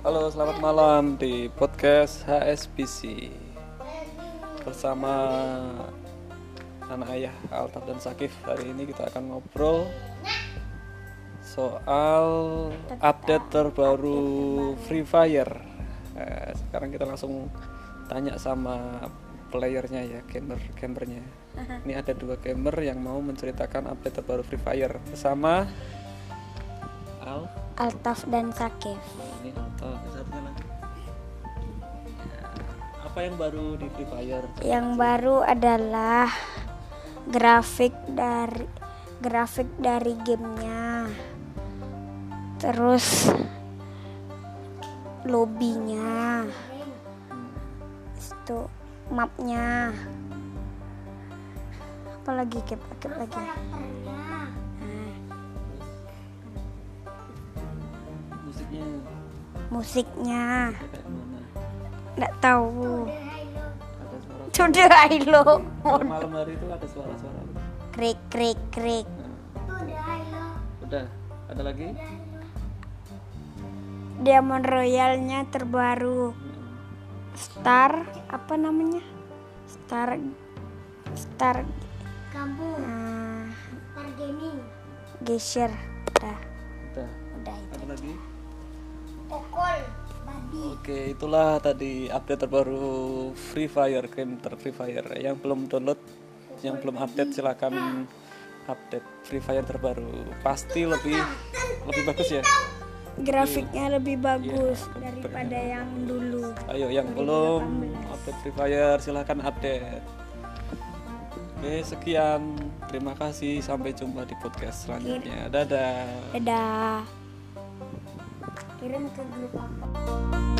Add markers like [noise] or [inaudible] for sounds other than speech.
Halo, selamat malam di podcast HSBC bersama anak ayah Altaf dan Sakif. Hari ini kita akan ngobrol soal update terbaru Free Fire. Eh, sekarang kita langsung tanya sama playernya ya, gamer gamernya. [laughs] Ini ada dua gamer yang mau menceritakan update terbaru Free Fire bersama Al. Altaf dan Sakif. Nah, ini Altaf, satunya lagi. Ya, Apa yang baru di Free Fire? Yang baru adalah grafik dari grafik dari gamenya. Terus lobbynya. Itu mapnya. Apa lagi Kip? Kip lagi. Musiknya nggak tahu. Sudah Ailo. Malam hari itu ada suara-suara. Krik krik krik. Nah, Udah, ada lagi? Diamond Royalnya terbaru. Star apa namanya? Star Star kampung ah, Star Gaming Geisher. Udah, Udah. udah itu. Ada lagi? Babi Oke, itulah tadi update terbaru Free Fire, game ter Free Fire. Yang belum download, yang belum update silakan update Free Fire terbaru. Pasti lebih lebih bagus ya. Grafiknya lebih bagus Iya, daripada yang dulu. Ayo yang belum update Free Fire silahkan update. Oke sekian terima kasih sampai jumpa di podcast selanjutnya. Dadah. Dadah. Kiran kaglupa.